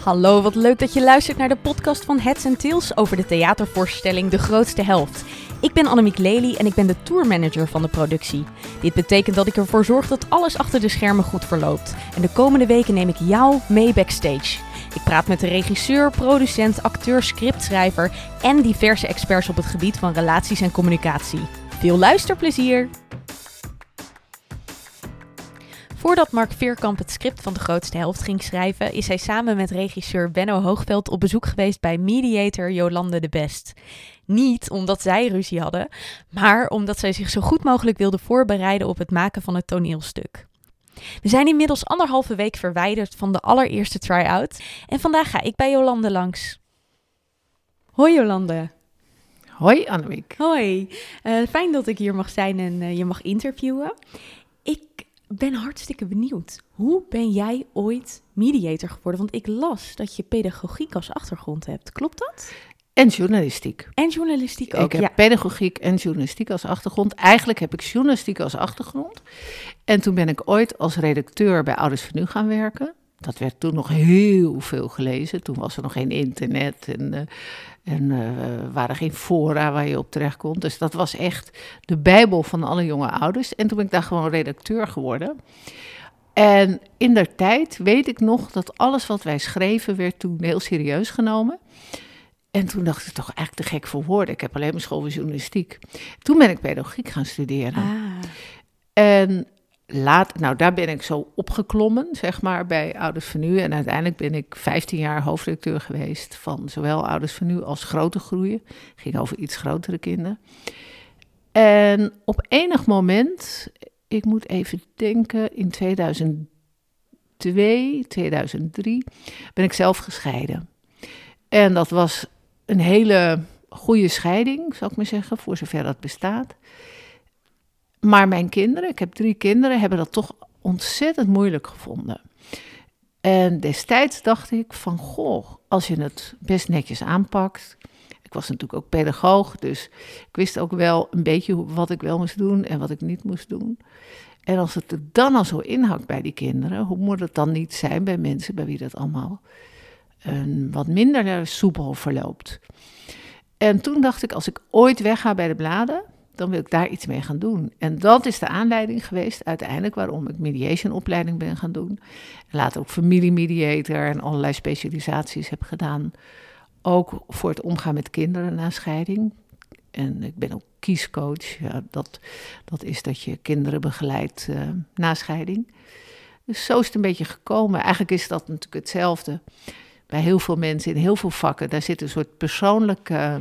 Hallo, wat leuk dat je luistert naar de podcast van Heads and Tails over de theatervoorstelling De Grootste Helft. Ik ben Annemiek Lely en ik ben de tourmanager van de productie. Dit betekent dat ik ervoor zorg dat alles achter de schermen goed verloopt. En de komende weken neem ik jou mee backstage. Ik praat met de regisseur, producent, acteur, scriptschrijver en diverse experts op het gebied van relaties en communicatie. Veel luisterplezier! Voordat Mark Veerkamp het script van de grootste helft ging schrijven, is hij samen met regisseur Benno Hoogveld op bezoek geweest bij mediator Jolande de Best. Niet omdat zij ruzie hadden, maar omdat zij zich zo goed mogelijk wilde voorbereiden op het maken van het toneelstuk. We zijn inmiddels anderhalve week verwijderd van de allereerste try-out en vandaag ga ik bij Jolande langs. Hoi Jolande. Hoi Annemiek. Hoi, uh, fijn dat ik hier mag zijn en uh, je mag interviewen. Ik ben hartstikke benieuwd. Hoe ben jij ooit mediator geworden? Want ik las dat je pedagogiek als achtergrond hebt. Klopt dat? En journalistiek. En journalistiek ook, Ik heb pedagogiek en journalistiek als achtergrond. Eigenlijk heb ik journalistiek als achtergrond. En toen ben ik ooit als redacteur bij Ouders van Nu gaan werken. Dat werd toen nog heel veel gelezen. Toen was er nog geen internet en, uh, en uh, waren geen fora waar je op terecht kon. Dus dat was echt de bijbel van alle jonge ouders. En toen ben ik daar gewoon redacteur geworden. En in der tijd weet ik nog dat alles wat wij schreven werd toen heel serieus genomen. En toen dacht ik toch eigenlijk te gek voor woorden. Ik heb alleen maar school journalistiek. Toen ben ik pedagogiek gaan studeren. Ah. En laat, nou daar ben ik zo opgeklommen, zeg maar, bij Ouders van Nu. En uiteindelijk ben ik 15 jaar hoofdredacteur geweest van zowel Ouders van Nu als Grote Groeien. Ging over iets grotere kinderen. En op enig moment, ik moet even denken, in 2002, 2003, ben ik zelf gescheiden. En dat was een hele goede scheiding, zou ik maar zeggen, voor zover dat bestaat. Maar mijn kinderen, ik heb drie kinderen, hebben dat toch ontzettend moeilijk gevonden. En destijds dacht ik van, goh, als je het best netjes aanpakt. Ik was natuurlijk ook pedagoog, dus ik wist ook wel een beetje wat ik wel moest doen en wat ik niet moest doen. En als het er dan al zo inhakt bij die kinderen, hoe moet het dan niet zijn bij mensen bij wie dat allemaal een wat minder soepel verloopt? En toen dacht ik, als ik ooit wegga bij de bladen, dan wil ik daar iets mee gaan doen. En dat is de aanleiding geweest uiteindelijk waarom ik mediation opleiding ben gaan doen. En later ook familiemediator en allerlei specialisaties heb gedaan. Ook voor het omgaan met kinderen na scheiding. En ik ben ook kiescoach. Ja, dat, dat is dat je kinderen begeleidt uh, na scheiding. Dus zo is het een beetje gekomen. Eigenlijk is dat natuurlijk hetzelfde bij heel veel mensen in heel veel vakken. Daar zit een soort persoonlijke...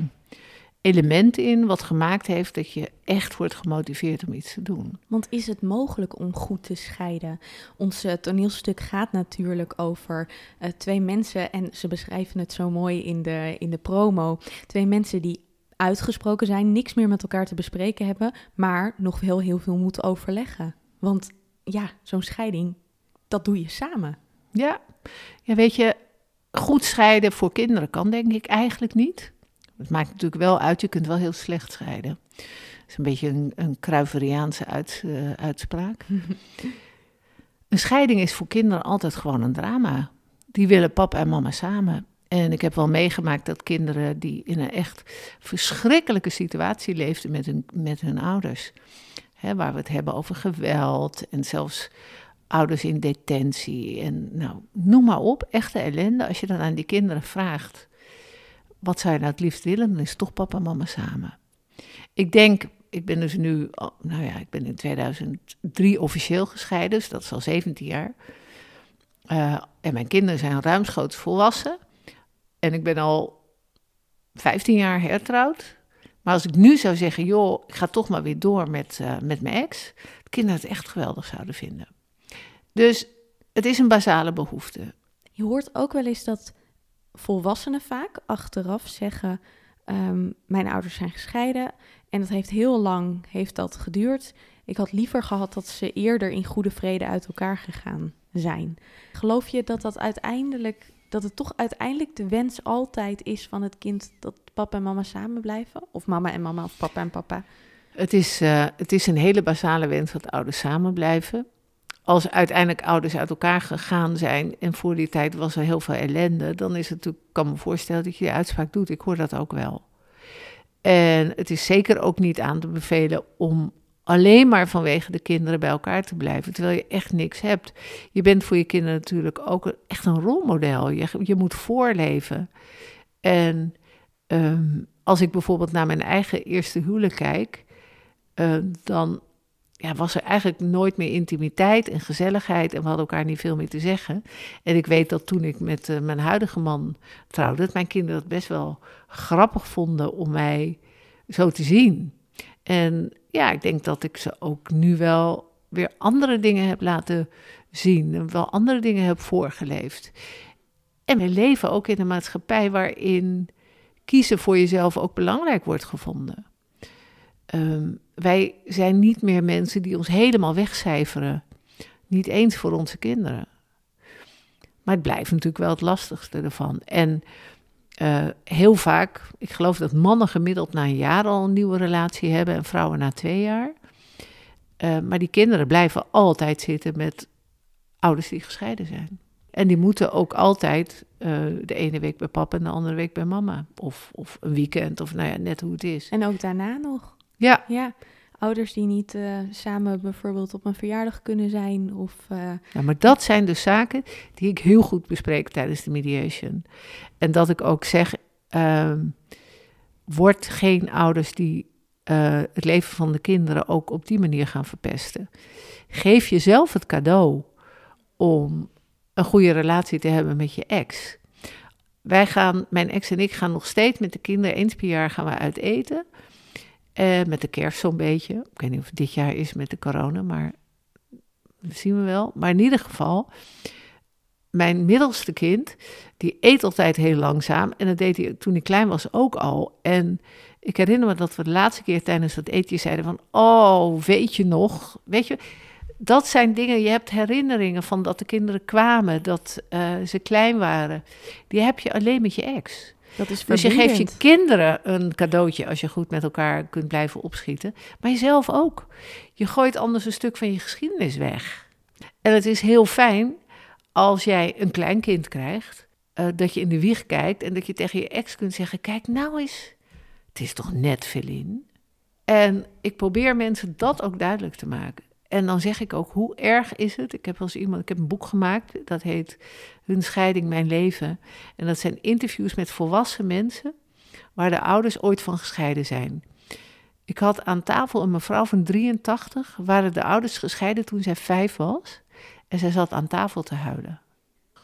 Element in wat gemaakt heeft dat je echt wordt gemotiveerd om iets te doen. Want is het mogelijk om goed te scheiden? Ons uh, toneelstuk gaat natuurlijk over uh, twee mensen, en ze beschrijven het zo mooi in de, in de promo. Twee mensen die uitgesproken zijn, niks meer met elkaar te bespreken hebben, maar nog wel heel veel moeten overleggen. Want ja, zo'n scheiding, dat doe je samen. Ja, ja weet je, goed scheiden voor kinderen kan denk ik eigenlijk niet. Het maakt natuurlijk wel uit, je kunt wel heel slecht scheiden. Dat is een beetje een, een Kruiveriaanse uit, uh, uitspraak. een scheiding is voor kinderen altijd gewoon een drama. Die willen papa en mama samen. En ik heb wel meegemaakt dat kinderen die in een echt verschrikkelijke situatie leefden met hun, met hun ouders. Hè, waar we het hebben over geweld en zelfs ouders in detentie. En nou, noem maar op, echte ellende. Als je dan aan die kinderen vraagt wat je nou het liefst willen? Dan is toch papa en mama samen. Ik denk, ik ben dus nu, nou ja, ik ben in 2003 officieel gescheiden, dus dat is al 17 jaar. Uh, en mijn kinderen zijn ruimschoots volwassen. En ik ben al 15 jaar hertrouwd. Maar als ik nu zou zeggen, joh, ik ga toch maar weer door met, uh, met mijn ex, de kinderen het echt geweldig zouden vinden. Dus het is een basale behoefte. Je hoort ook wel eens dat volwassenen vaak achteraf zeggen: um, Mijn ouders zijn gescheiden en dat heeft heel lang heeft dat geduurd. Ik had liever gehad dat ze eerder in goede vrede uit elkaar gegaan zijn. Geloof je dat dat uiteindelijk, dat het toch uiteindelijk de wens altijd is van het kind dat papa en mama samen blijven? Of mama en mama of papa en papa? Het is, uh, het is een hele basale wens dat ouders samen blijven. Als uiteindelijk ouders uit elkaar gegaan zijn en voor die tijd was er heel veel ellende, dan is het natuurlijk, ik kan me voorstellen dat je die uitspraak doet. Ik hoor dat ook wel. En het is zeker ook niet aan te bevelen om alleen maar vanwege de kinderen bij elkaar te blijven, terwijl je echt niks hebt. Je bent voor je kinderen natuurlijk ook echt een rolmodel. Je, je moet voorleven. En ehm, als ik bijvoorbeeld naar mijn eigen eerste huwelijk kijk, uh, dan ja, was er eigenlijk nooit meer intimiteit en gezelligheid en we hadden elkaar niet veel meer te zeggen. En ik weet dat toen ik met uh, mijn huidige man trouwde, dat mijn kinderen het best wel grappig vonden om mij zo te zien. En ja, ik denk dat ik ze ook nu wel weer andere dingen heb laten zien en wel andere dingen heb voorgeleefd. En we leven ook in een maatschappij waarin kiezen voor jezelf ook belangrijk wordt gevonden. Um, wij zijn niet meer mensen die ons helemaal wegcijferen. Niet eens voor onze kinderen. Maar het blijft natuurlijk wel het lastigste ervan. En uh, heel vaak, ik geloof dat mannen gemiddeld na een jaar al een nieuwe relatie hebben en vrouwen na twee jaar. Uh, maar die kinderen blijven altijd zitten met ouders die gescheiden zijn. En die moeten ook altijd uh, de ene week bij papa en de andere week bij mama. Of, of een weekend, of nou ja, net hoe het is. En ook daarna nog. Ja. Ja, ouders die niet uh, samen bijvoorbeeld op een verjaardag kunnen zijn. Of, uh... Ja, maar dat zijn de zaken die ik heel goed bespreek tijdens de mediation. En dat ik ook zeg, uh, word geen ouders die uh, het leven van de kinderen ook op die manier gaan verpesten. Geef jezelf het cadeau om een goede relatie te hebben met je ex. Wij gaan, mijn ex en ik gaan nog steeds met de kinderen eens per jaar gaan we uit eten. Uh, met de kerst zo'n beetje. Ik weet niet of het dit jaar is met de corona, maar dat zien we wel. Maar in ieder geval, mijn middelste kind, die eet altijd heel langzaam. En dat deed hij toen hij klein was ook al. En ik herinner me dat we de laatste keer tijdens dat eten zeiden van... Oh, weet je nog? Weet je, dat zijn dingen, je hebt herinneringen van dat de kinderen kwamen, dat uh, ze klein waren. Die heb je alleen met je ex. Dat is dus je geeft je kinderen een cadeautje als je goed met elkaar kunt blijven opschieten. Maar jezelf ook. Je gooit anders een stuk van je geschiedenis weg. En het is heel fijn als jij een kleinkind krijgt, uh, dat je in de wieg kijkt en dat je tegen je ex kunt zeggen: Kijk nou eens, het is toch net Feline? En ik probeer mensen dat ook duidelijk te maken. En dan zeg ik ook, hoe erg is het? Ik heb wel eens iemand, ik heb een boek gemaakt, dat heet Hun scheiding, mijn leven. En dat zijn interviews met volwassen mensen, waar de ouders ooit van gescheiden zijn. Ik had aan tafel een mevrouw van 83, waren de ouders gescheiden toen zij vijf was. En zij zat aan tafel te huilen.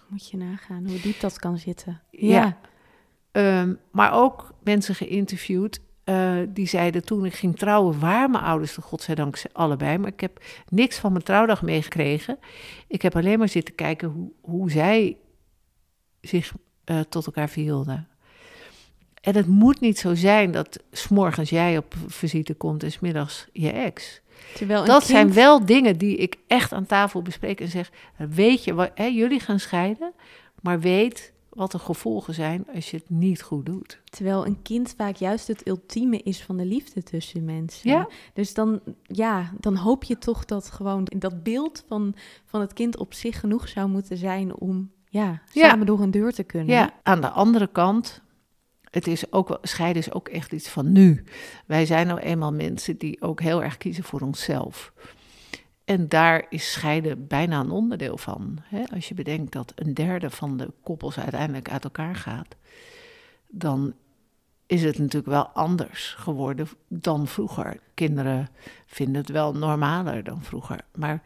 Moet je nagaan hoe diep dat kan zitten. Ja. ja. Um, maar ook mensen geïnterviewd uh, die zeiden toen ik ging trouwen, waren mijn ouders, godzijdank allebei, maar ik heb niks van mijn trouwdag meegekregen. Ik heb alleen maar zitten kijken hoe, hoe zij zich uh, tot elkaar verhielden. En het moet niet zo zijn dat s'morgens jij op visite komt en smiddags je ex. Terwijl dat kind... zijn wel dingen die ik echt aan tafel bespreek en zeg: Weet je, wat, hè, jullie gaan scheiden, maar weet wat de gevolgen zijn als je het niet goed doet. Terwijl een kind vaak juist het ultieme is van de liefde tussen mensen. Ja. Dus dan, ja, dan hoop je toch dat gewoon dat beeld van, van het kind op zich genoeg zou moeten zijn om ja, samen ja. door een deur te kunnen. Ja, aan de andere kant, het is ook, scheiden is ook echt iets van nu. Wij zijn nou eenmaal mensen die ook heel erg kiezen voor onszelf. En daar is scheiden bijna een onderdeel van. Hè? Als je bedenkt dat een derde van de koppels uiteindelijk uit elkaar gaat, dan is het natuurlijk wel anders geworden dan vroeger. Kinderen vinden het wel normaler dan vroeger. Maar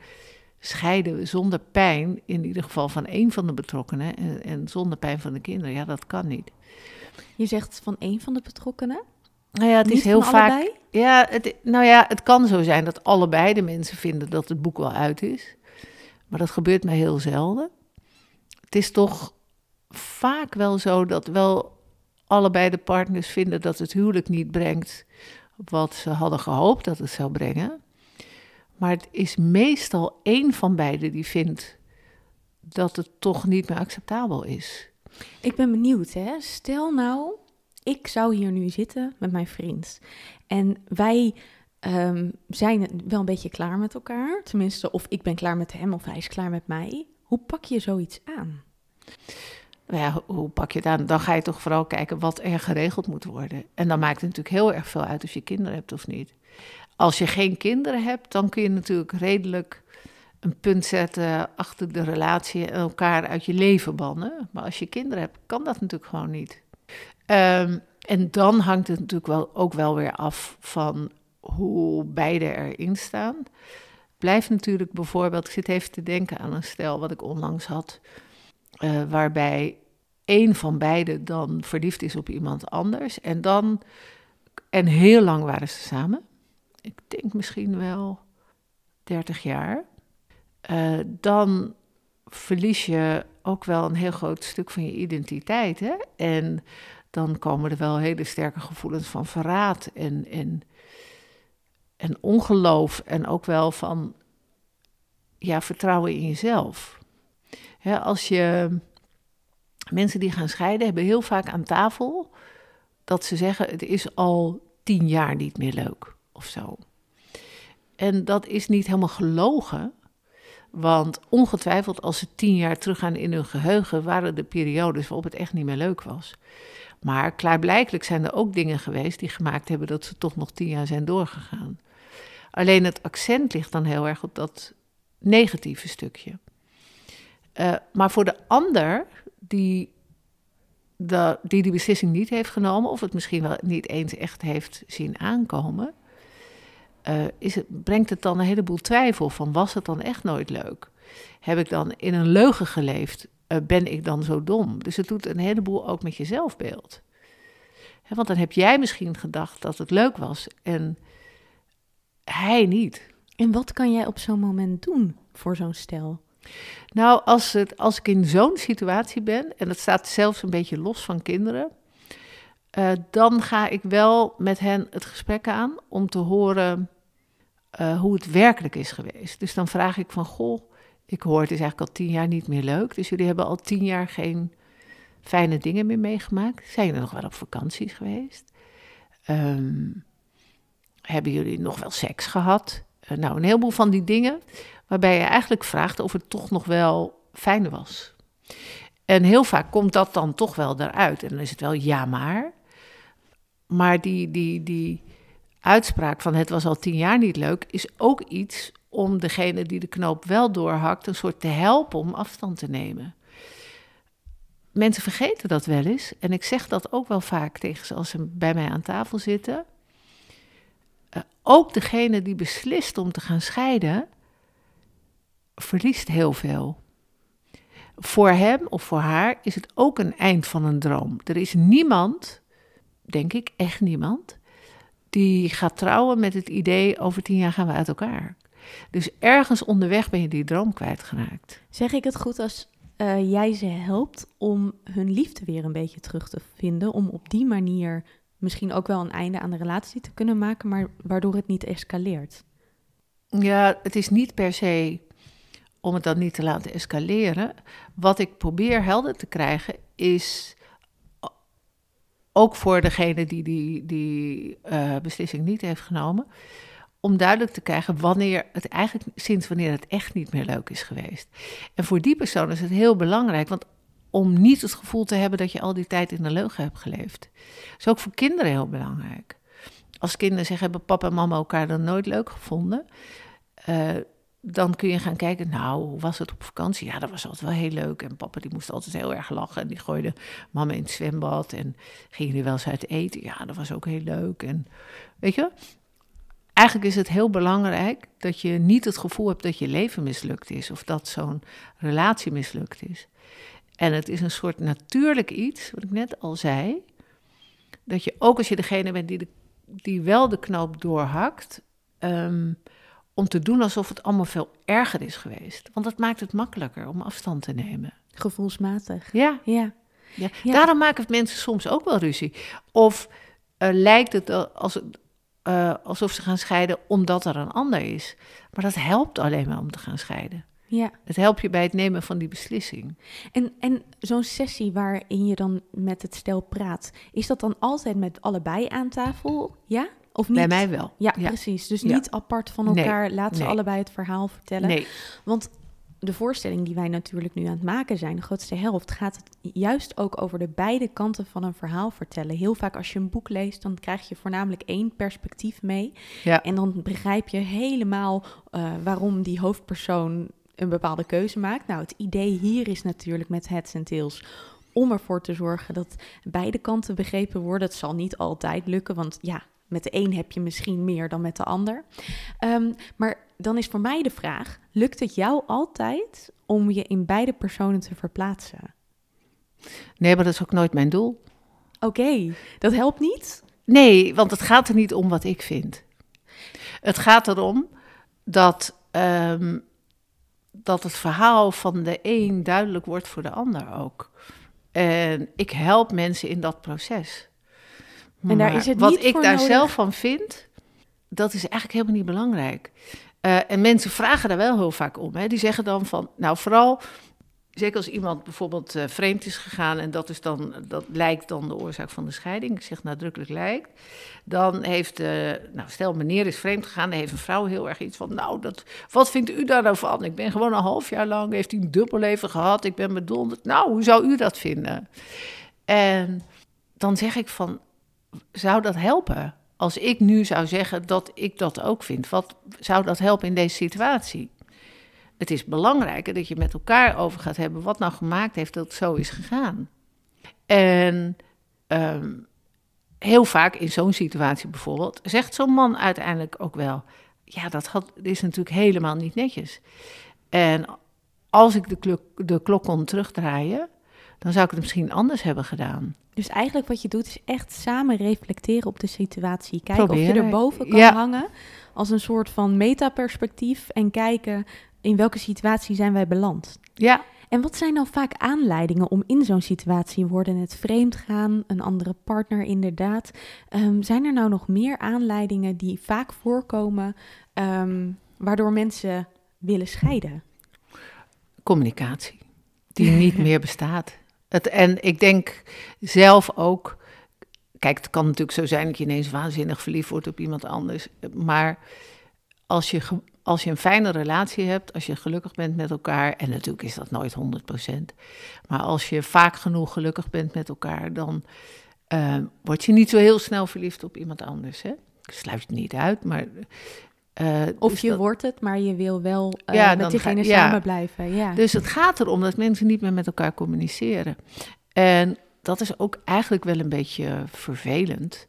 scheiden zonder pijn, in ieder geval van één van de betrokkenen, en, en zonder pijn van de kinderen, ja, dat kan niet. Je zegt van één van de betrokkenen? Nou ja, het Niet is heel vaak. allebei? Ja, het, nou ja, het kan zo zijn dat allebei de mensen vinden dat het boek wel uit is. Maar dat gebeurt mij heel zelden. Het is toch vaak wel zo dat wel allebei de partners vinden dat het huwelijk niet brengt wat ze hadden gehoopt dat het zou brengen. Maar het is meestal één van beiden die vindt dat het toch niet meer acceptabel is. Ik ben benieuwd, hè? Stel nou, ik zou hier nu zitten met mijn vriend. En wij ehm, zijn wel een beetje klaar met elkaar. Tenminste, of ik ben klaar met hem of hij is klaar met mij. Hoe pak je zoiets aan? Nou ja, hoe pak je het aan? Dan ga je toch vooral kijken wat er geregeld moet worden. En dan maakt het natuurlijk heel erg veel uit of je kinderen hebt of niet. Als je geen kinderen hebt, dan kun je natuurlijk redelijk een punt zetten achter de relatie en elkaar uit je leven bannen. Maar als je kinderen hebt, kan dat natuurlijk gewoon niet. Ehm, en dan hangt het natuurlijk wel, ook wel weer af van hoe beide erin staan. Blijft natuurlijk bijvoorbeeld, ik zit even te denken aan een stel wat ik onlangs had, uh, waarbij een van beiden dan verliefd is op iemand anders. En dan, en heel lang waren ze samen. Ik denk misschien wel 30 jaar. Uh, dan verlies je ook wel een heel groot stuk van je identiteit. Hè? En dan komen er wel hele sterke gevoelens van verraad en, en, en ongeloof. En ook wel van ja, vertrouwen in jezelf. als je mensen die gaan scheiden, hebben heel vaak aan tafel dat ze zeggen: het is al tien jaar niet meer leuk of zo. En dat is niet helemaal gelogen. Want ongetwijfeld, als ze tien jaar teruggaan in hun geheugen, waren de periodes waarop het echt niet meer leuk was. Maar klaarblijkelijk zijn er ook dingen geweest die gemaakt hebben dat ze toch nog tien jaar zijn doorgegaan. Alleen het accent ligt dan heel erg op dat negatieve stukje. Uh, maar voor de ander die, de, die die beslissing niet heeft genomen, of het misschien wel niet eens echt heeft zien aankomen, uh, is het, brengt het dan een heleboel twijfel van was het dan echt nooit leuk? Heb ik dan in een leugen geleefd? Uh, ben ik dan zo dom? Dus het doet een heleboel ook met je zelfbeeld. He, want dan heb jij misschien gedacht dat het leuk was en hij niet. En wat kan jij op zo'n moment doen voor zo'n stel? Nou, als, het, als ik in zo'n situatie ben, en dat staat zelfs een beetje los van kinderen, uh, dan ga ik wel met hen het gesprek aan om te horen uh, hoe het werkelijk is geweest. Dus dan vraag ik van, goh, ik hoor het is eigenlijk al tien jaar niet meer leuk, dus jullie hebben al tien jaar geen fijne dingen meer meegemaakt. Zijn jullie nog wel op vakanties geweest? Um, hebben jullie nog wel seks gehad? Uh, nou, een heleboel van die dingen waarbij je eigenlijk vraagt of het toch nog wel fijn was. En heel vaak komt dat dan toch wel eruit. En dan is het wel ja maar. Maar die, die, die uitspraak van het was al tien jaar niet leuk, is ook iets om degene die de knoop wel doorhakt, een soort te helpen om afstand te nemen. Mensen vergeten dat wel eens. En ik zeg dat ook wel vaak tegen ze als ze bij mij aan tafel zitten. Uh, ook degene die beslist om te gaan scheiden, verliest heel veel. Voor hem of voor haar is het ook een eind van een droom. Er is niemand, denk ik, echt niemand, die gaat trouwen met het idee over tien jaar gaan we uit elkaar. Dus ergens onderweg ben je die droom kwijtgeraakt. Zeg ik het goed als uh, jij ze helpt om hun liefde weer een beetje terug te vinden, om op die manier misschien ook wel een einde aan de relatie te kunnen maken, maar waardoor het niet escaleert? Ja, het is niet per se om het dan niet te laten escaleren. Wat ik probeer helder te krijgen is ook voor degene die die, die uh, beslissing niet heeft genomen, om duidelijk te krijgen wanneer het eigenlijk sinds wanneer het echt niet meer leuk is geweest. En voor die persoon is het heel belangrijk, want om niet het gevoel te hebben dat je al die tijd in de leugen hebt geleefd. Is ook voor kinderen heel belangrijk. Als kinderen zeggen, hebben papa en mama elkaar dan nooit leuk gevonden? Uh, dan kun je gaan kijken, nou, hoe was het op vakantie? Ja, dat was altijd wel heel leuk. En papa die moest altijd heel erg lachen. En die gooide mama in het zwembad. En gingen jullie wel eens uit eten? Ja, dat was ook heel leuk. En weet je, eigenlijk is het heel belangrijk dat je niet het gevoel hebt dat je leven mislukt is. Of dat zo'n relatie mislukt is. En het is een soort natuurlijk iets, wat ik net al zei. Dat je ook als je degene bent die, de, die wel de knoop doorhakt... Um, om te doen alsof het allemaal veel erger is geweest. Want dat maakt het makkelijker om afstand te nemen. Gevoelsmatig. Ja. Ja. ja. Daarom maken mensen soms ook wel ruzie. Of uh, lijkt het als, uh, alsof ze gaan scheiden omdat er een ander is. Maar dat helpt alleen maar om te gaan scheiden. Ja. Het helpt je bij het nemen van die beslissing. En, en zo'n sessie waarin je dan met het stel praat, is dat dan altijd met allebei aan tafel? Ja? Of niet? Bij mij wel. Ja, precies. Dus Ja. niet apart van Nee, elkaar. Laat ze nee. allebei het verhaal vertellen. Nee, Want de voorstelling die wij natuurlijk nu aan het maken zijn, de grootste helft, gaat het juist ook over de beide kanten van een verhaal vertellen. Heel vaak als je een boek leest, dan krijg je voornamelijk één perspectief mee. Ja. En dan begrijp je helemaal eh, waarom die hoofdpersoon een bepaalde keuze maakt. Nou, het idee hier is natuurlijk met Heads and Tails om ervoor te zorgen dat beide kanten begrepen worden. Het zal niet altijd lukken, want ja, met de een heb je misschien meer dan met de ander. Ehm, maar dan is voor mij de vraag: lukt het jou altijd om je in beide personen te verplaatsen? nee, maar dat is ook nooit mijn doel. Oké, dat helpt niet. Nee, want het gaat er niet om wat ik vind. Het gaat erom dat, ehm, dat het verhaal van de een duidelijk wordt voor de ander ook. En ik help mensen in dat proces. En daar Maar is het wat niet ik voor daar nodig. zelf van vind, dat is eigenlijk helemaal niet belangrijk. Eh, en mensen vragen daar wel heel vaak om. Hè. Die zeggen dan van, nou vooral, zeker als iemand bijvoorbeeld eh, vreemd is gegaan en dat, is dan, dat lijkt dan de oorzaak van de scheiding, ik zeg nadrukkelijk lijkt, dan heeft, eh, nou stel meneer is vreemd gegaan, dan heeft een vrouw heel erg iets van, nou dat, wat vindt u daar nou van? Ik ben gewoon een half jaar lang, heeft hij een dubbelleven gehad, ik ben bedonderd. Nou, hoe zou u dat vinden? En dan zeg ik van, zou dat helpen? Als ik nu zou zeggen dat ik dat ook vind, wat zou dat helpen in deze situatie? Het is belangrijker dat je met elkaar over gaat hebben wat nou gemaakt heeft dat het zo is gegaan. En ehm, heel vaak in zo'n situatie bijvoorbeeld, zegt zo'n man uiteindelijk ook wel: Ja, dat had, is natuurlijk helemaal niet netjes. En als ik de de klok kon terugdraaien, dan zou ik het misschien anders hebben gedaan. Dus eigenlijk wat je doet is echt samen reflecteren op de situatie. Kijken of je erboven kan Ja. hangen als een soort van metaperspectief en kijken in welke situatie zijn wij beland. Ja, En wat zijn nou vaak aanleidingen om in zo'n situatie worden het vreemd gaan, een andere partner inderdaad. Ehm, zijn er nou nog meer aanleidingen die vaak voorkomen ehm, waardoor mensen willen scheiden? communicatie, die niet meer bestaat. En ik denk zelf ook, kijk, het kan natuurlijk zo zijn dat je ineens waanzinnig verliefd wordt op iemand anders, maar als je, als je een fijne relatie hebt, als je gelukkig bent met elkaar, en natuurlijk is dat nooit 100%, maar als je vaak genoeg gelukkig bent met elkaar, dan eh, word je niet zo heel snel verliefd op iemand anders. Hè? Ik sluit het niet uit, maar. Eh, Of dus je dat- wordt het, maar je wil wel Ja, met diegene ga- ja. samen blijven. Ja. Dus het gaat erom dat mensen niet meer met elkaar communiceren. En dat is ook eigenlijk wel een beetje vervelend.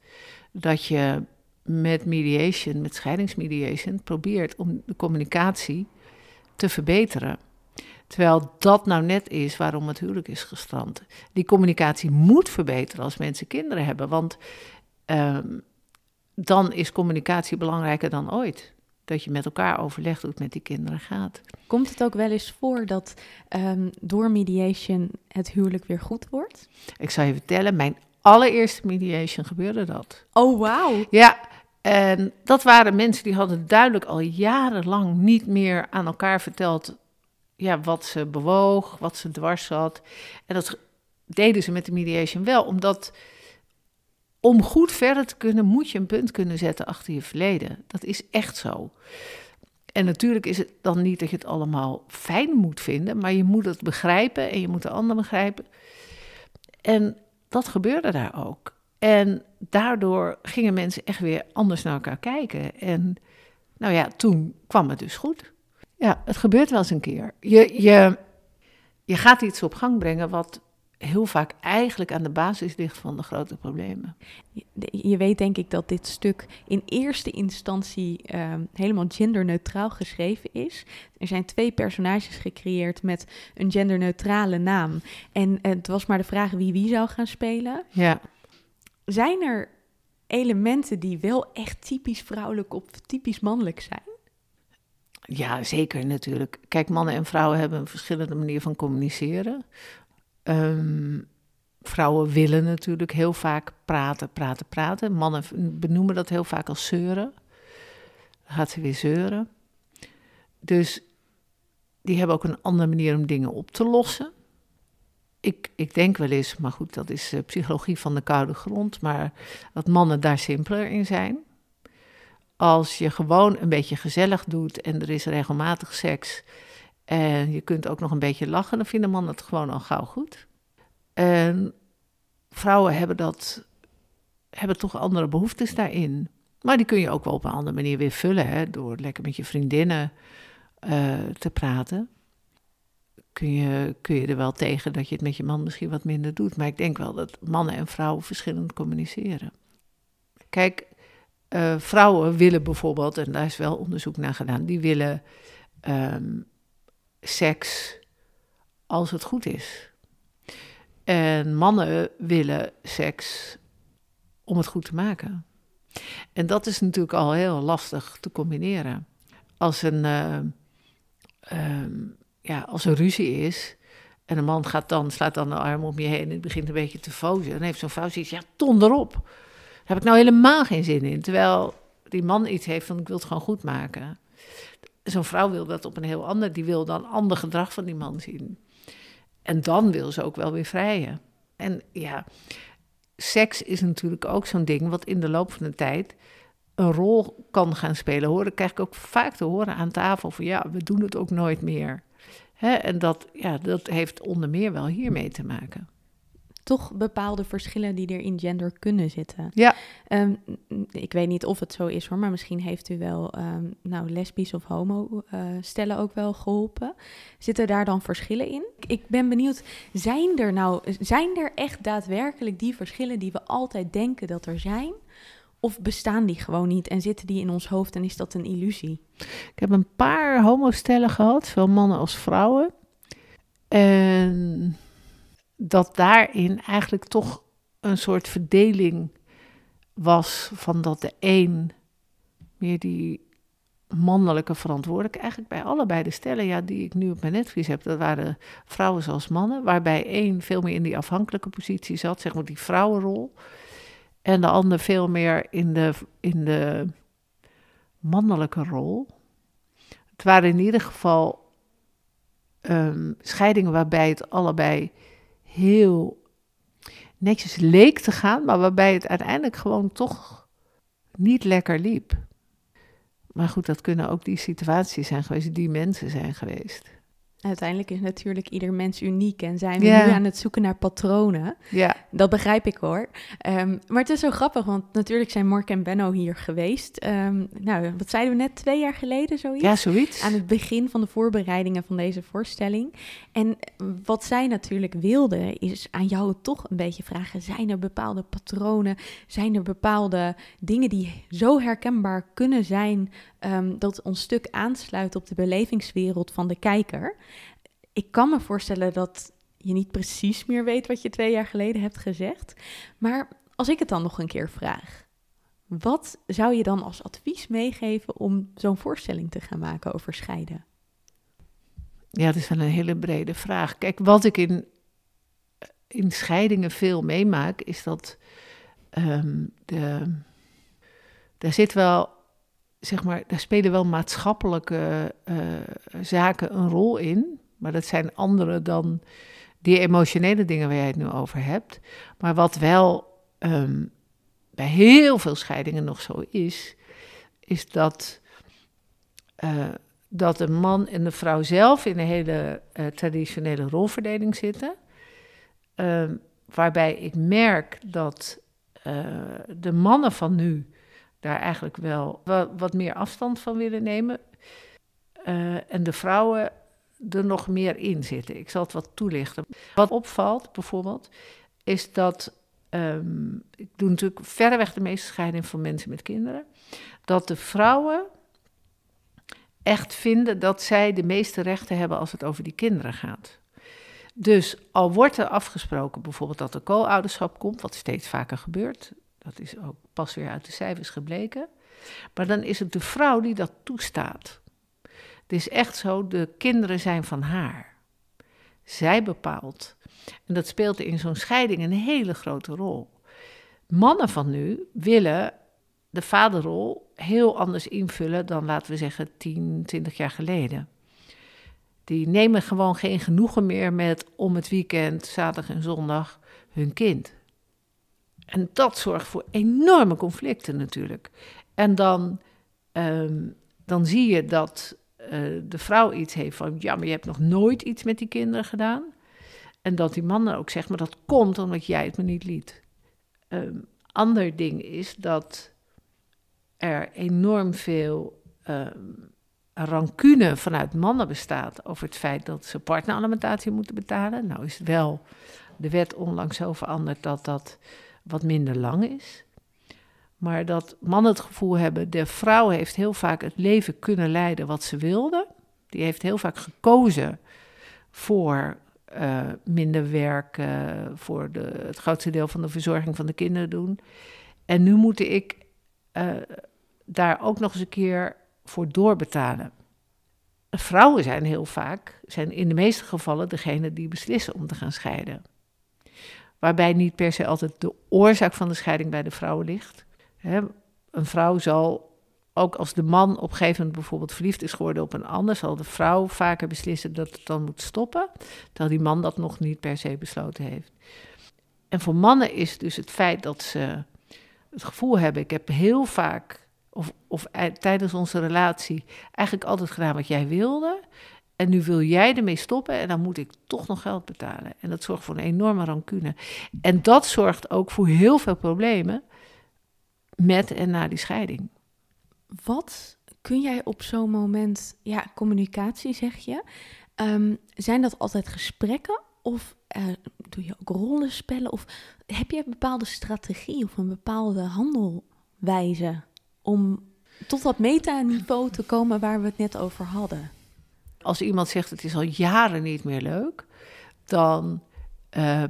Dat je met mediation, met scheidingsmediation, probeert om de communicatie te verbeteren. Terwijl dat nou net is waarom het huwelijk is gestrand. Die communicatie moet verbeteren als mensen kinderen hebben. Want ehm, dan is communicatie belangrijker dan ooit. Dat je met elkaar overleg doet met die kinderen gaat. Komt het ook wel eens voor dat ehm, door mediation het huwelijk weer goed wordt? Ik zal je vertellen, mijn allereerste mediation gebeurde dat. Oh, wauw. Ja, en dat waren mensen die hadden duidelijk al jarenlang niet meer aan elkaar verteld ja, wat ze bewoog, wat ze dwars zat. En dat deden ze met de mediation wel, omdat om goed verder te kunnen moet je een punt kunnen zetten achter je verleden. Dat is echt zo. En natuurlijk is het dan niet dat je het allemaal fijn moet vinden, maar je moet het begrijpen en je moet de ander begrijpen. En dat gebeurde daar ook. En daardoor gingen mensen echt weer anders naar elkaar kijken. En nou ja, toen kwam het dus goed. Ja, het gebeurt wel eens een keer. Je, je, je gaat iets op gang brengen wat heel vaak eigenlijk aan de basis ligt van de grote problemen. Je- weet denk ik dat dit stuk in eerste instantie ehm, helemaal genderneutraal geschreven is. Er zijn twee personages gecreëerd met een genderneutrale naam. En eh, het was maar de vraag wie wie zou gaan spelen. Ja, Zijn er elementen die wel echt typisch vrouwelijk of typisch mannelijk zijn? ja zeker natuurlijk. Kijk, mannen en vrouwen hebben een verschillende manier van communiceren. Ehm, vrouwen willen natuurlijk heel vaak praten, praten, praten. Mannen benoemen dat heel vaak als zeuren. Dan gaat ze weer zeuren. Dus die hebben ook een andere manier om dingen op te lossen. Ik, ik denk wel eens, maar goed, dat is eh, psychologie van de koude grond, maar dat mannen daar simpeler in zijn. als je gewoon een beetje gezellig doet en er is regelmatig seks en je kunt ook nog een beetje lachen, dan vindt een man het gewoon al gauw goed. En vrouwen hebben dat, hebben toch andere behoeftes daarin. Maar die kun je ook wel op een andere manier weer vullen, hè, door lekker met je vriendinnen uh, te praten. Kun je, kun je er wel tegen dat je het met je man misschien wat minder doet. Maar ik denk wel dat mannen en vrouwen verschillend communiceren. Kijk, uh, vrouwen willen bijvoorbeeld, en daar is wel onderzoek naar gedaan, die willen um, seks als het goed is. En mannen willen seks om het goed te maken. En dat is natuurlijk al heel lastig te combineren. Als een, uh, um, ja, als er ruzie is en een man gaat dan, slaat dan de arm om je heen en begint een beetje te fozen, dan heeft zo'n vrouw zoiets, ja, ton erop. Daar heb ik nou helemaal geen zin in. Terwijl die man iets heeft van, ik wil het gewoon goed maken. Zo'n vrouw wil dat op een heel ander, die wil dan ander gedrag van die man zien. En dan wil ze ook wel weer vrijen. En ja, seks is natuurlijk ook zo'n ding wat in de loop van de tijd een rol kan gaan spelen. Horen krijg ik ook vaak te horen aan tafel van ja, we doen het ook nooit meer. En dat, ja, dat heeft onder meer wel hiermee te maken. Toch bepaalde verschillen die er in gender kunnen zitten. Ja. Um, ik weet niet of het zo is hoor, maar misschien heeft u wel um, nou, lesbisch of homo uh, stellen ook wel geholpen. Zitten daar dan verschillen in? Ik ben benieuwd, zijn er nou, zijn er echt daadwerkelijk die verschillen die we altijd denken dat er zijn? Of bestaan die gewoon niet en zitten die in ons hoofd en is dat een illusie? Ik heb een paar homostellen gehad, zowel mannen als vrouwen. En dat daarin eigenlijk toch een soort verdeling was van dat de een meer die mannelijke verantwoordelijkheid, eigenlijk bij allebei de stellen ja, die ik nu op mijn netvlies heb, dat waren vrouwen zoals mannen, waarbij één veel meer in die afhankelijke positie zat, zeg maar die vrouwenrol. En de ander veel meer in de, in de mannelijke rol. Het waren in ieder geval um, scheidingen waarbij het allebei heel netjes leek te gaan, maar waarbij het uiteindelijk gewoon toch niet lekker liep. Maar goed, dat kunnen ook die situaties zijn geweest, die mensen zijn geweest. Uiteindelijk is natuurlijk ieder mens uniek en zijn we nu aan het zoeken naar patronen. Ja. Dat begrijp ik hoor. Um, maar het is zo grappig, want natuurlijk zijn Mark en Benno hier geweest. Um, nou, wat zeiden we net, twee jaar geleden zoiets? Ja, zoiets. Aan het begin van de voorbereidingen van deze voorstelling. En wat zij natuurlijk wilden, is aan jou toch een beetje vragen: zijn er bepaalde patronen? Zijn er bepaalde dingen die zo herkenbaar kunnen zijn um, dat ons stuk aansluit op de belevingswereld van de kijker? ik kan me voorstellen dat je niet precies meer weet wat je twee jaar geleden hebt gezegd. Maar als ik het dan nog een keer vraag, wat zou je dan als advies meegeven om zo'n voorstelling te gaan maken over scheiden? Ja, dat is wel een hele brede vraag. Kijk, wat ik in, in scheidingen veel meemaak, is dat um, de, daar zit wel, zeg maar, daar spelen wel maatschappelijke uh, zaken een rol in. Maar dat zijn andere dan die emotionele dingen waar jij het nu over hebt. Maar wat wel um, bij heel veel scheidingen nog zo is, is dat, uh, dat de man en de vrouw zelf in een hele uh, traditionele rolverdeling zitten. Uh, waarbij ik merk dat eh, de mannen van nu daar eigenlijk wel wat, wat meer afstand van willen nemen. en de vrouwen er nog meer in zitten. Ik zal het wat toelichten. Wat opvalt bijvoorbeeld, is dat. Um, ik doe natuurlijk verreweg de meeste scheidingen van mensen met kinderen. Dat de vrouwen echt vinden dat zij de meeste rechten hebben als het over die kinderen gaat. Dus al wordt er afgesproken bijvoorbeeld dat er co-ouderschap komt, wat steeds vaker gebeurt, dat is ook pas weer uit de cijfers gebleken, maar dan is het de vrouw die dat toestaat. Het is echt zo, de kinderen zijn van haar. Zij bepaalt. En dat speelt in zo'n scheiding een hele grote rol. Mannen van nu willen de vaderrol heel anders invullen dan, laten we zeggen, 10, 20 jaar geleden. Die nemen gewoon geen genoegen meer met om het weekend, zaterdag en zondag, hun kind. En dat zorgt voor enorme conflicten natuurlijk. En dan ehm, dan zie je dat eh, de vrouw iets heeft van, ja, maar je hebt nog nooit iets met die kinderen gedaan. En dat die man dan ook zegt, maar dat komt omdat jij het me niet liet. Um, ander ding is dat er enorm veel um, rancune vanuit mannen bestaat over het feit dat ze partneralimentatie moeten betalen. Nou is wel de wet onlangs zo veranderd dat dat wat minder lang is. Maar dat mannen het gevoel hebben, de vrouw heeft heel vaak het leven kunnen leiden wat ze wilde. Die heeft heel vaak gekozen voor uh, minder werken, voor de, het grootste deel van de verzorging van de kinderen doen. En nu moet ik uh, daar ook nog eens een keer voor doorbetalen. Vrouwen zijn heel vaak, zijn in de meeste gevallen degene die beslissen om te gaan scheiden. Waarbij niet per se altijd de oorzaak van de scheiding bij de vrouw ligt. Een vrouw zal, ook als de man op een gegeven moment bijvoorbeeld verliefd is geworden op een ander, zal de vrouw vaker beslissen dat het dan moet stoppen, terwijl die man dat nog niet per se besloten heeft. En voor mannen is dus het feit dat ze het gevoel hebben, ik heb heel vaak of, of tijdens onze relatie eigenlijk altijd gedaan wat jij wilde. En nu wil jij ermee stoppen en dan moet ik toch nog geld betalen. En dat zorgt voor een enorme rancune. En dat zorgt ook voor heel veel problemen met en na die scheiding. Wat kun jij op zo'n moment, ja, communicatie zeg je, um, zijn dat altijd gesprekken of uh, doe je ook rollenspellen? Of heb je een bepaalde strategie of een bepaalde handelwijze? om tot dat meta-niveau te komen waar we het net over hadden. Als iemand zegt het is al jaren niet meer leuk, dan, uh,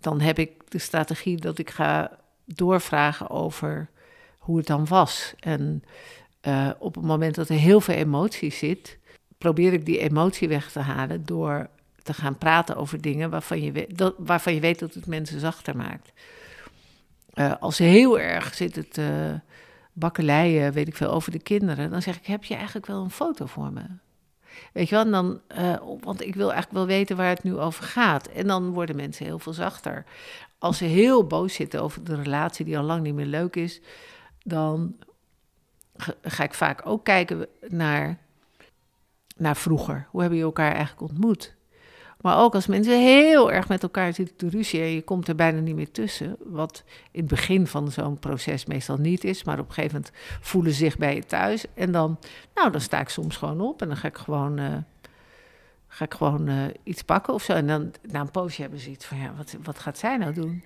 dan heb ik de strategie dat ik ga doorvragen over hoe het dan was. En uh, op het moment dat er heel veel emotie zit, probeer ik die emotie weg te halen door te gaan praten over dingen waarvan je, weet, dat, waarvan je weet dat het mensen zachter maakt. Uh, als heel erg zit het bakkeleien, weet ik veel, over de kinderen. Dan zeg ik, heb je eigenlijk wel een foto voor me? Weet je wel, dan, uh, want ik wil eigenlijk wel weten waar het nu over gaat. En dan worden mensen heel veel zachter. Als ze heel boos zitten over de relatie die al lang niet meer leuk is, dan ga ik vaak ook kijken naar, naar vroeger. Hoe hebben je elkaar eigenlijk ontmoet? Maar ook als mensen heel erg met elkaar zitten te ruzie en je komt er bijna niet meer tussen. Wat in het begin van zo'n proces meestal niet is. Maar op een gegeven moment voelen ze zich bij je thuis. En dan, nou, dan sta ik soms gewoon op en dan ga ik gewoon, uh, ga ik gewoon uh, iets pakken of zo. En dan na een poosje hebben ze iets van, ja, wat, wat gaat zij nou doen?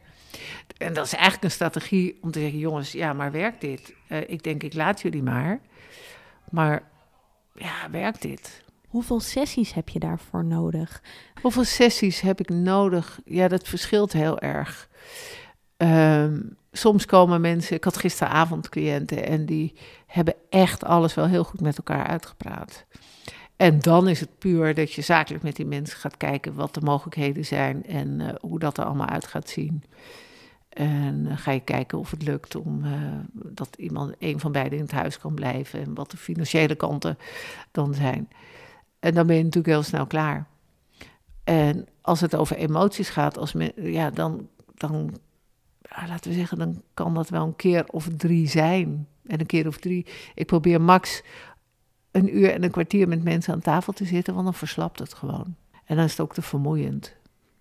En dat is eigenlijk een strategie om te zeggen, jongens, ja, maar werkt dit? Uh, ik denk, ik laat jullie maar. Maar ja, werkt dit? Hoeveel sessies heb je daarvoor nodig? Hoeveel sessies heb ik nodig? Ja, dat verschilt heel erg. Um, soms komen mensen, ik had gisteravond cliënten en die hebben echt alles wel heel goed met elkaar uitgepraat. En dan is het puur dat je zakelijk met die mensen gaat kijken wat de mogelijkheden zijn en uh, hoe dat er allemaal uit gaat zien. En uh, ga je kijken of het lukt om uh, dat iemand, een van beiden in het huis kan blijven en wat de financiële kanten dan zijn. En dan ben je natuurlijk heel snel klaar. En als het over emoties gaat, als men, ja, dan, dan laten we zeggen, dan kan dat wel een keer of drie zijn. En een keer of drie. Ik probeer max een uur en een kwartier met mensen aan tafel te zitten, want dan verslapt het gewoon. En dan is het ook te vermoeiend.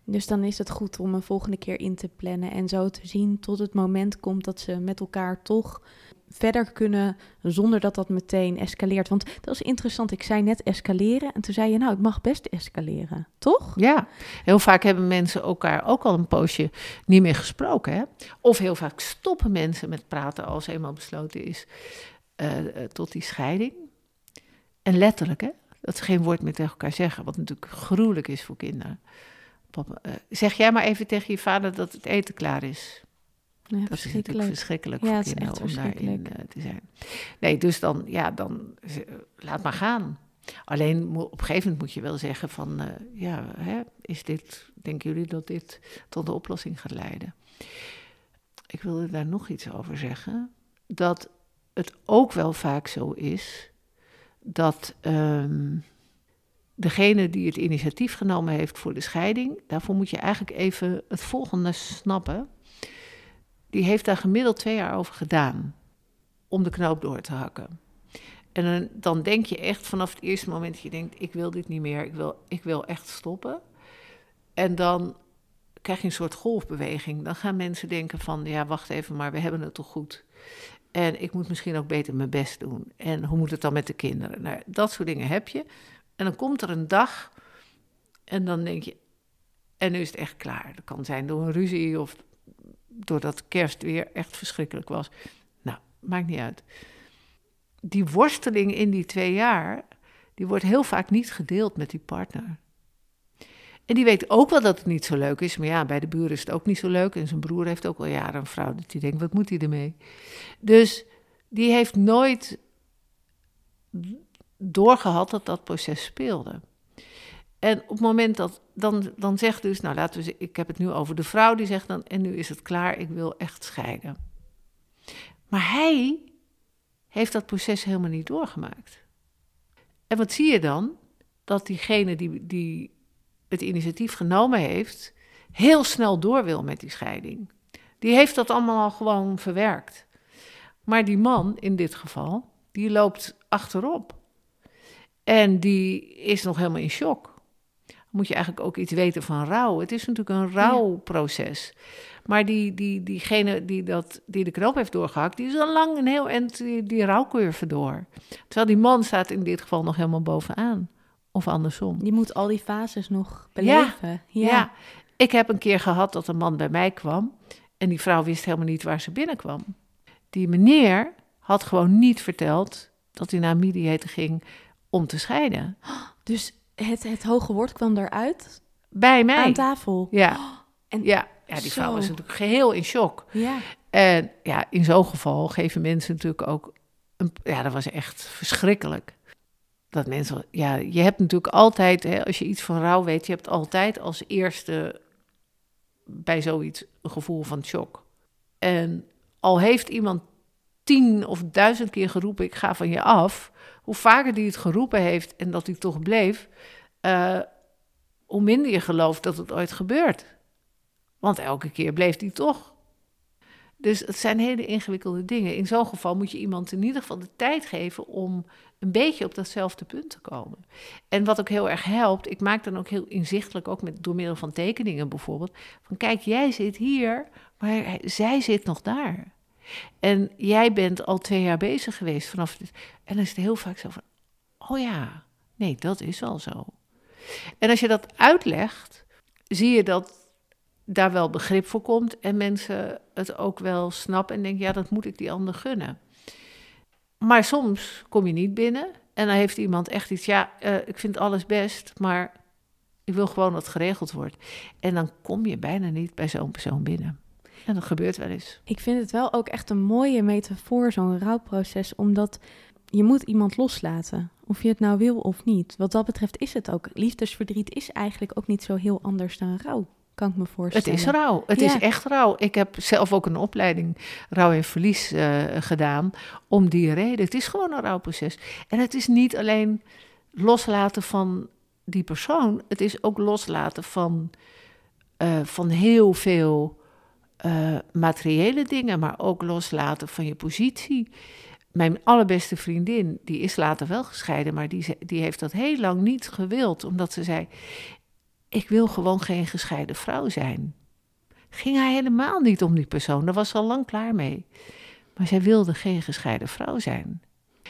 Dus dan is het goed om een volgende keer in te plannen en zo te zien tot het moment komt dat ze met elkaar toch verder kunnen zonder dat dat meteen escaleert. Want dat is interessant. Ik zei net escaleren en toen zei je nou, het mag best escaleren, toch? Ja, heel vaak hebben mensen elkaar ook al een poosje niet meer gesproken. Hè? Of heel vaak stoppen mensen met praten als eenmaal besloten is uh, tot die scheiding. En letterlijk, hè? dat ze geen woord meer tegen elkaar zeggen, wat natuurlijk gruwelijk is voor kinderen. Papa, uh, zeg jij maar even tegen je vader dat het eten klaar is. Ja, dat is natuurlijk verschrikkelijk ja, voor kinderen om daarin uh, te zijn. Nee, dus dan, ja, dan laat maar gaan. Alleen op een gegeven moment moet je wel zeggen van, uh, ja, hè, is dit, denken jullie dat dit tot de oplossing gaat leiden? Ik wilde daar nog iets over zeggen. Dat het ook wel vaak zo is dat um, degene die het initiatief genomen heeft voor de scheiding, daarvoor moet je eigenlijk even het volgende snappen die heeft daar gemiddeld twee jaar over gedaan om de knoop door te hakken. En dan, denk je echt vanaf het eerste moment dat je denkt: ik wil dit niet meer, ik wil, ik wil echt stoppen. En dan krijg je een soort golfbeweging. Dan gaan mensen denken van, ja, wacht even, maar we hebben het toch goed. En ik moet misschien ook beter mijn best doen. En hoe moet het dan met de kinderen? Nou, dat soort dingen heb je. En dan komt er een dag en dan denk je, en nu is het echt klaar. Dat kan zijn door een ruzie of doordat kerst weer echt verschrikkelijk was. Nou, maakt niet uit. Die worsteling in die twee jaar, die wordt heel vaak niet gedeeld met die partner. En die weet ook wel dat het niet zo leuk is. Maar ja, bij de buren is het ook niet zo leuk. En zijn broer heeft ook al jaren een vrouw. Dat hij denkt, wat moet hij ermee? Dus die heeft nooit doorgehad dat dat proces speelde. En op het moment dat dan, dan zegt dus, nou laten we, ik heb het nu over de vrouw die zegt dan, en nu is het klaar, ik wil echt scheiden. Maar hij heeft dat proces helemaal niet doorgemaakt. En wat zie je dan? Dat diegene die, die het initiatief genomen heeft, heel snel door wil met die scheiding. Die heeft dat allemaal al gewoon verwerkt. Maar die man, in dit geval, die loopt achterop. En die is nog helemaal in shock. Moet je eigenlijk ook iets weten van rouw. Het is natuurlijk een rouwproces. Maar die, die, diegene die, dat, die de knoop heeft doorgehakt, die is al lang een heel eind die, die rouwcurve door. Terwijl die man staat in dit geval nog helemaal bovenaan. Of andersom. Die moet al die fases nog beleven. Ja, ja. ik heb een keer gehad dat een man bij mij kwam. En die vrouw wist helemaal niet waar ze binnenkwam. Die meneer had gewoon niet verteld dat hij naar mediator ging om te scheiden. Dus het, het hoge woord kwam eruit? Bij mij. Aan tafel? Ja. En ja, ja, die vrouw was natuurlijk geheel in shock. Ja. En ja, in zo'n geval geven mensen natuurlijk ook... Een, ja, dat was echt verschrikkelijk dat mensen, ja, je hebt natuurlijk altijd, hè, als je iets van rouw weet, je hebt altijd als eerste bij zoiets een gevoel van shock. En al heeft iemand tien of duizend keer geroepen, ik ga van je af, hoe vaker die het geroepen heeft en dat hij toch bleef, uh, hoe minder je gelooft dat het ooit gebeurt. Want elke keer bleef hij toch. Dus het zijn hele ingewikkelde dingen. In zo'n geval moet je iemand in ieder geval de tijd geven om een beetje op datzelfde punt te komen. En wat ook heel erg helpt, ik maak dan ook heel inzichtelijk, ook met, door middel van tekeningen bijvoorbeeld, van kijk, jij zit hier, maar zij zit nog daar. En jij bent al twee jaar bezig geweest vanaf dit. En dan is het heel vaak zo van, oh ja, nee, dat is wel zo. En als je dat uitlegt, zie je dat daar wel begrip voor komt en mensen het ook wel snappen en denken, ja, dat moet ik die ander gunnen. Maar soms kom je niet binnen en dan heeft iemand echt iets, ja, uh, ik vind alles best, maar ik wil gewoon dat geregeld wordt. En dan kom je bijna niet bij zo'n persoon binnen. En dat gebeurt wel eens. Ik vind het wel ook echt een mooie metafoor, zo'n rouwproces, omdat je moet iemand loslaten. Of je het nou wil of niet. Wat dat betreft is het ook. Liefdesverdriet is eigenlijk ook niet zo heel anders dan rouw kan ik me voorstellen. Het is rouw. Het is echt rouw. Ik heb zelf ook een opleiding rouw en verlies uh, gedaan om die reden. Het is gewoon een rouwproces. En het is niet alleen loslaten van die persoon. Het is ook loslaten van, uh, van heel veel uh, materiële dingen, maar ook loslaten van je positie. Mijn allerbeste vriendin, die is later wel gescheiden, maar die, die heeft dat heel lang niet gewild, omdat ze zei: ik wil gewoon geen gescheiden vrouw zijn. Ging hij helemaal niet om die persoon, daar was ze al lang klaar mee. Maar zij wilde geen gescheiden vrouw zijn.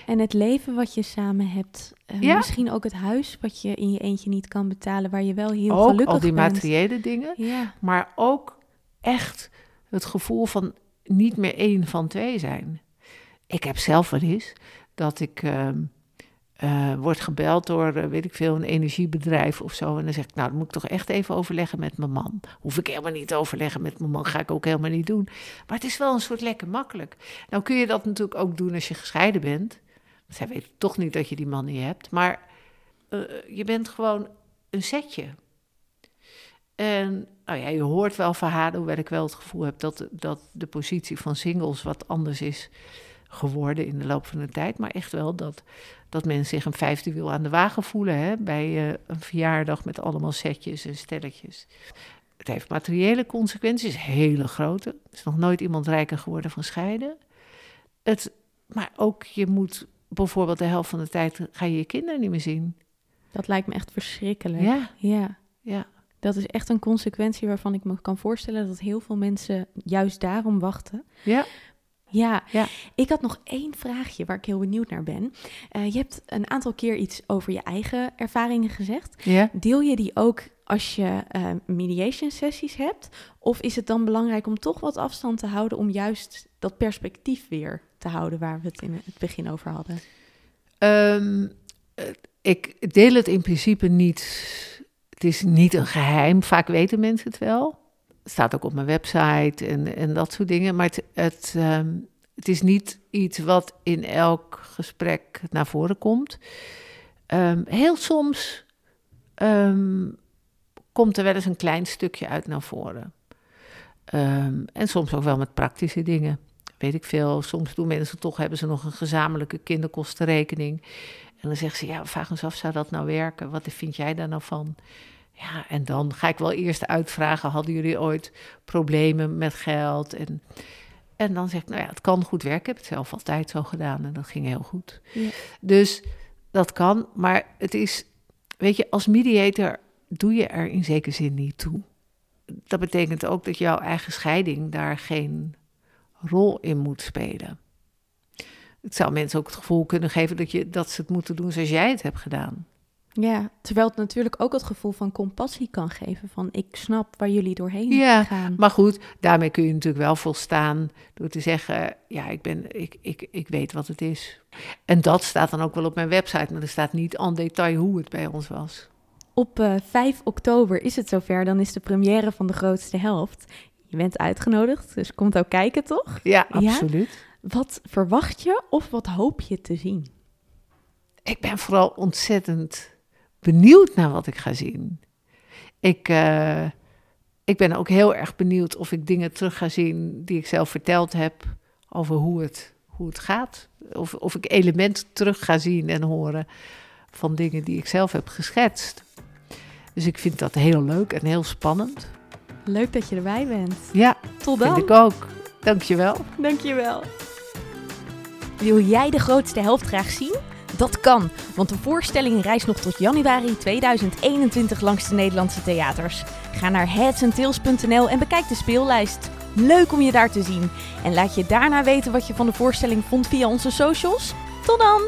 En het leven wat je samen hebt, uh, ja. misschien ook het huis wat je in je eentje niet kan betalen, waar je wel heel ook gelukkig al die bent. materiële dingen, Ja. maar ook echt het gevoel van niet meer één van twee zijn. Ik heb zelf wel eens dat ik uh, word gebeld door, uh, weet ik veel, een energiebedrijf of zo. En dan zeg ik, nou, dan moet ik toch echt even overleggen met mijn man. Hoef ik helemaal niet te overleggen met mijn man, ga ik ook helemaal niet doen. Maar het is wel een soort lekker makkelijk. Nou kun je dat natuurlijk ook doen als je gescheiden bent. Zij weten toch niet dat je die man niet hebt. Maar uh, je bent gewoon een setje. En nou ja, je hoort wel verhalen, hoewel ik wel het gevoel heb dat, dat de positie van singles wat anders is geworden in de loop van de tijd. Maar echt wel dat, dat men zich een vijfde wiel aan de wagen voelen hè, bij uh, een verjaardag met allemaal setjes en stelletjes. Het heeft materiële consequenties, hele grote. Er is nog nooit iemand rijker geworden van scheiden. Het, maar ook je moet bijvoorbeeld de helft van de tijd ga je je kinderen niet meer zien. Dat lijkt me echt verschrikkelijk. Ja, Ja. ja. Dat is echt een consequentie waarvan ik me kan voorstellen dat heel veel mensen juist daarom wachten. Ja. Ja, Ja. ik had nog één vraagje waar ik heel benieuwd naar ben. Eh, je hebt een aantal keer iets over je eigen ervaringen gezegd. Ja. Deel je die ook als je eh, mediation sessies hebt? Of is het dan belangrijk om toch wat afstand te houden om juist dat perspectief weer te houden waar we het in het begin over hadden? Ehm, eh, ik deel het in principe niet. Het is niet een geheim. Vaak weten mensen het wel. Het staat ook op mijn website en, en dat soort dingen. Maar het, het, ehm, het is niet iets wat in elk gesprek naar voren komt. Ehm, heel soms ehm, komt er wel eens een klein stukje uit naar voren. En soms ook wel met praktische dingen. Weet ik veel. Soms doen mensen toch, hebben ze nog een gezamenlijke kinderkostenrekening. En dan zeggen ze, ja, vraag eens af, zou dat nou werken? Wat vind jij daar nou van? Ja, en dan ga ik wel eerst uitvragen, hadden jullie ooit problemen met geld? En, en dan zeg ik, nou ja, het kan goed werken. Ik heb het zelf altijd zo gedaan en dat ging heel goed. Ja. Dus dat kan, maar het is, weet je, als mediator doe je er in zekere zin niet toe. Dat betekent ook dat jouw eigen scheiding daar geen rol in moet spelen. Het zou mensen ook het gevoel kunnen geven dat, je, dat ze het moeten doen zoals jij het hebt gedaan. Ja, terwijl het natuurlijk ook het gevoel van compassie kan geven. Van ik snap waar jullie doorheen Ja, gaan. Maar goed, daarmee kun je natuurlijk wel volstaan door te zeggen: ja, ik, ben, ik, ik, ik weet wat het is. En dat staat dan ook wel op mijn website, maar er staat niet aan detail hoe het bij ons was. Op eh, 5 oktober is het zover. Dan is de première van de grootste helft. Je bent uitgenodigd, dus komt ook kijken, toch? Ja, Ja? Wat verwacht je of wat hoop je te zien? Ik ben vooral ontzettend benieuwd naar wat ik ga zien. Ik, eh, ik ben ook heel erg benieuwd of ik dingen terug ga zien die ik zelf verteld heb over hoe het, hoe het gaat. Of, of ik elementen terug ga zien en horen van dingen die ik zelf heb geschetst. Dus ik vind dat heel leuk en heel spannend. Leuk dat je erbij bent. Ja, Tot vind dan. ik ook. Dankjewel. Dankjewel. Wil jij de grootste helft graag zien? Dat kan, want de voorstelling reist nog tot januari 2021 langs de Nederlandse theaters. Ga naar headsandtails.nl en bekijk de speellijst. Leuk om je daar te zien. En laat je daarna weten wat je van de voorstelling vond via onze socials. Tot dan!